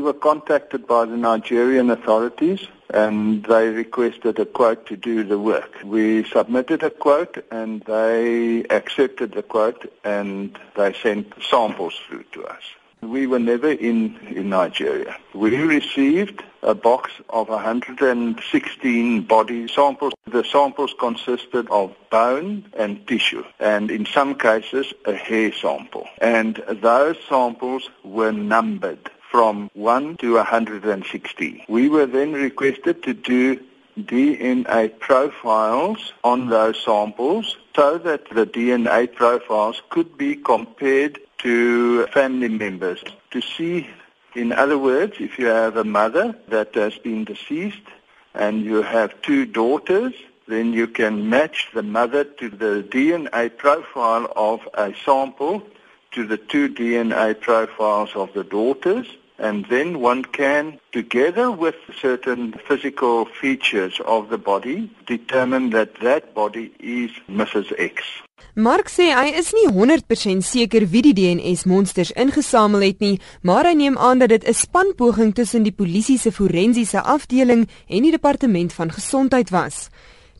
we were contacted by the Nigerian authorities and they requested a quote to do the work. We submitted a quote and they accepted the quote and they sent samples through to us. We were never in, in Nigeria. We received a box of 116 body samples. The samples consisted of bone and tissue, and in some cases a hair sample. And those samples were numbered from 1 to 160. We were then requested to do DNA profiles on those samples so that the DNA profiles could be compared to family members to see in other words if you have a mother that has been deceased and you have two daughters then you can match the mother to the DNA profile of a sample to the two DNA profiles of the daughters and then one can together with certain physical features of the body determine that that body is Mrs X. Mark sê hy is nie 100% seker wie die DNS monsters ingesamel het nie, maar hy neem aan dat dit 'n spanpoging tussen die polisie se forensiese afdeling en die departement van gesondheid was.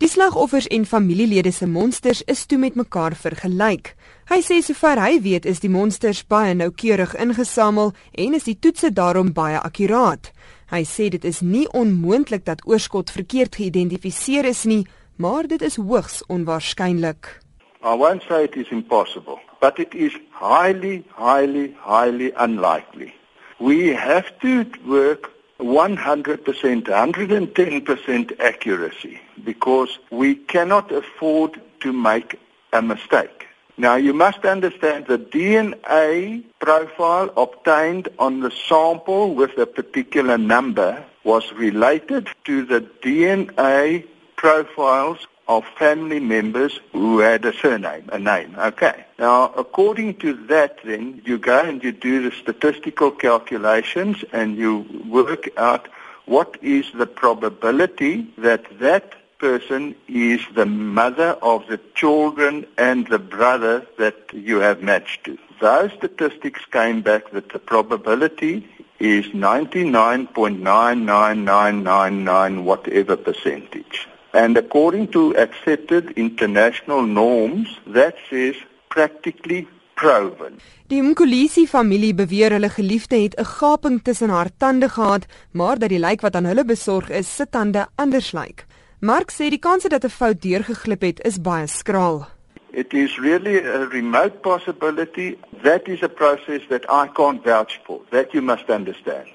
Die slagoffers en familielede se monsters is toe met mekaar vergelyk. Hy sê sover hy weet is die monsters baie noukeurig ingesamel en is die toetse daarom baie akkuraat. Hy sê dit is nie onmoontlik dat oorskot verkeerd geïdentifiseer is nie, maar dit is hoogs onwaarskynlik. I won't say it is impossible, but it is highly highly highly unlikely. We have to work 100%, 110% accuracy because we cannot afford to make a mistake. Now you must understand the DNA profile obtained on the sample with a particular number was related to the DNA profiles of family members who had a surname, a name. Okay. Now, according to that, then you go and you do the statistical calculations and you work out what is the probability that that person is the mother of the children and the brother that you have matched to. Those statistics came back that the probability is 99.99999 whatever percentage. And according to accepted international norms, that says practically proven. Die Mkulisi familie beweer hulle geliefde het 'n gaping tussen haar tande gehad, maar dat die lijk wat aan hulle besorg is, se tande anders lyk. Mark sê die kans dat 'n fout deurgeglip het is baie skraal. It is really a remote possibility. That is a process that I can't vouch for. That you must understand.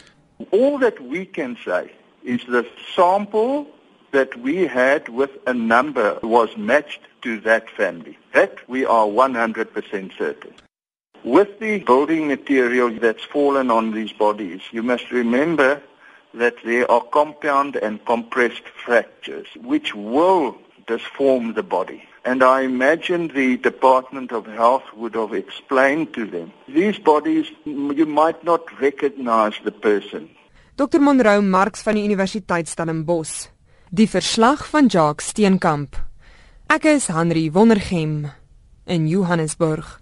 All that we can say is the sample that we had with a number was matched to that family. That we are 100% certain. With the building material that's fallen on these bodies, you must remember that there are compound and compressed fractures which will disform the body. And I imagine the Department of Health would have explained to them, these bodies, you might not recognize the person. Dr. Munro Marx van die Universiteit Stellenbosch Die verslag van Jacques Steenkamp. Ek is Henry Wondergem in Johannesburg.